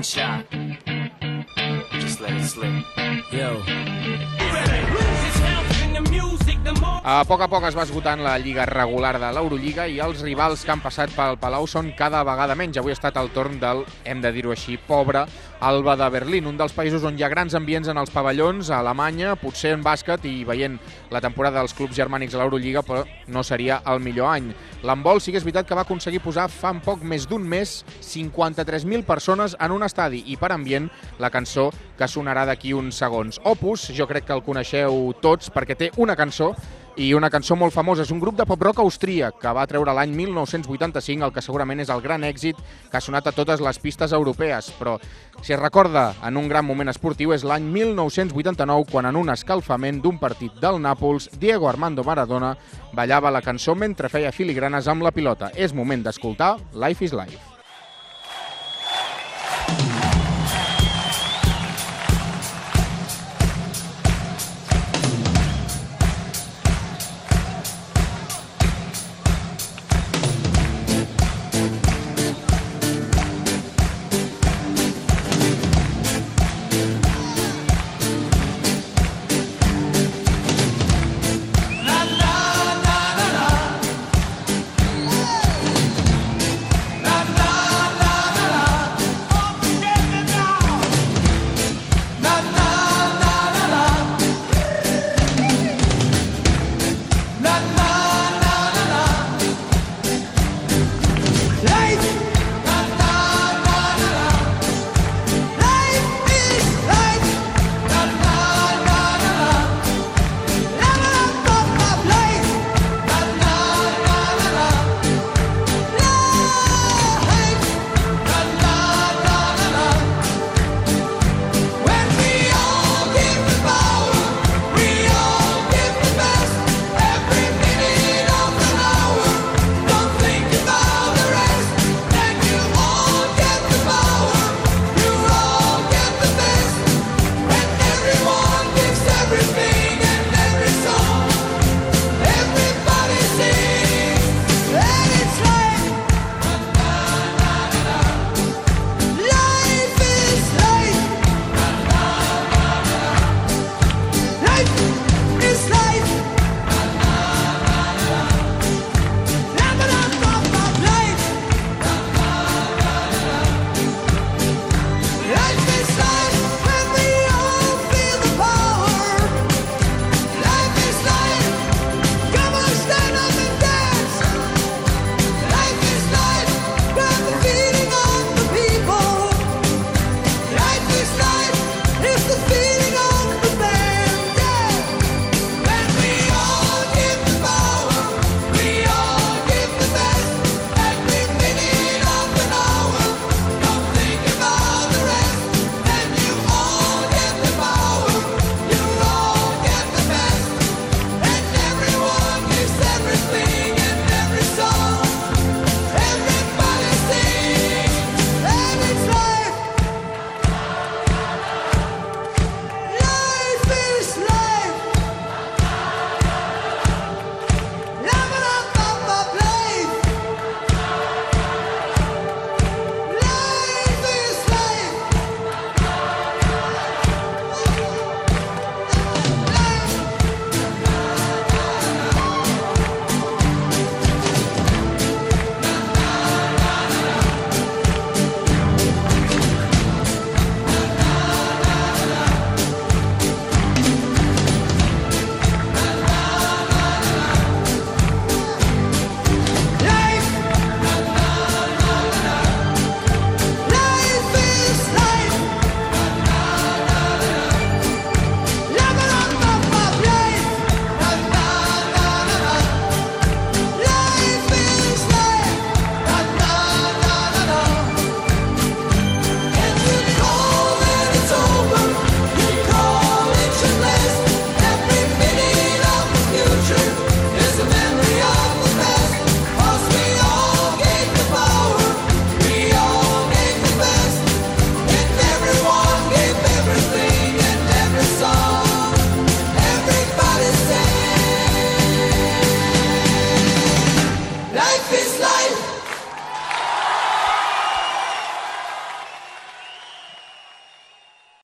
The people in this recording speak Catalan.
Just let it slip. Yo. Blues, the music. A poc a poc es va esgotant la lliga regular de l'Eurolliga i els rivals que han passat pel Palau són cada vegada menys. Avui ha estat el torn del, hem de dir-ho així, pobre Alba de Berlín, un dels països on hi ha grans ambients en els pavellons, a Alemanya, potser en bàsquet i veient la temporada dels clubs germànics a l'Eurolliga, però no seria el millor any. L'handbol sí que és veritat que va aconseguir posar fa un poc més d'un mes 53.000 persones en un estadi i per ambient la cançó que sonarà d'aquí uns segons. Opus, jo crec que el coneixeu tots perquè té una cançó i una cançó molt famosa. És un grup de pop-rock austríac que va treure l'any 1985 el que segurament és el gran èxit que ha sonat a totes les pistes europees, però si es recorda en un gran moment esportiu és l'any 1989 quan en un escalfament d'un partit del Nàpols, Diego Armando Maradona ballava la cançó mentre feia filigranes amb la pilota. És moment d'escoltar Life is Life.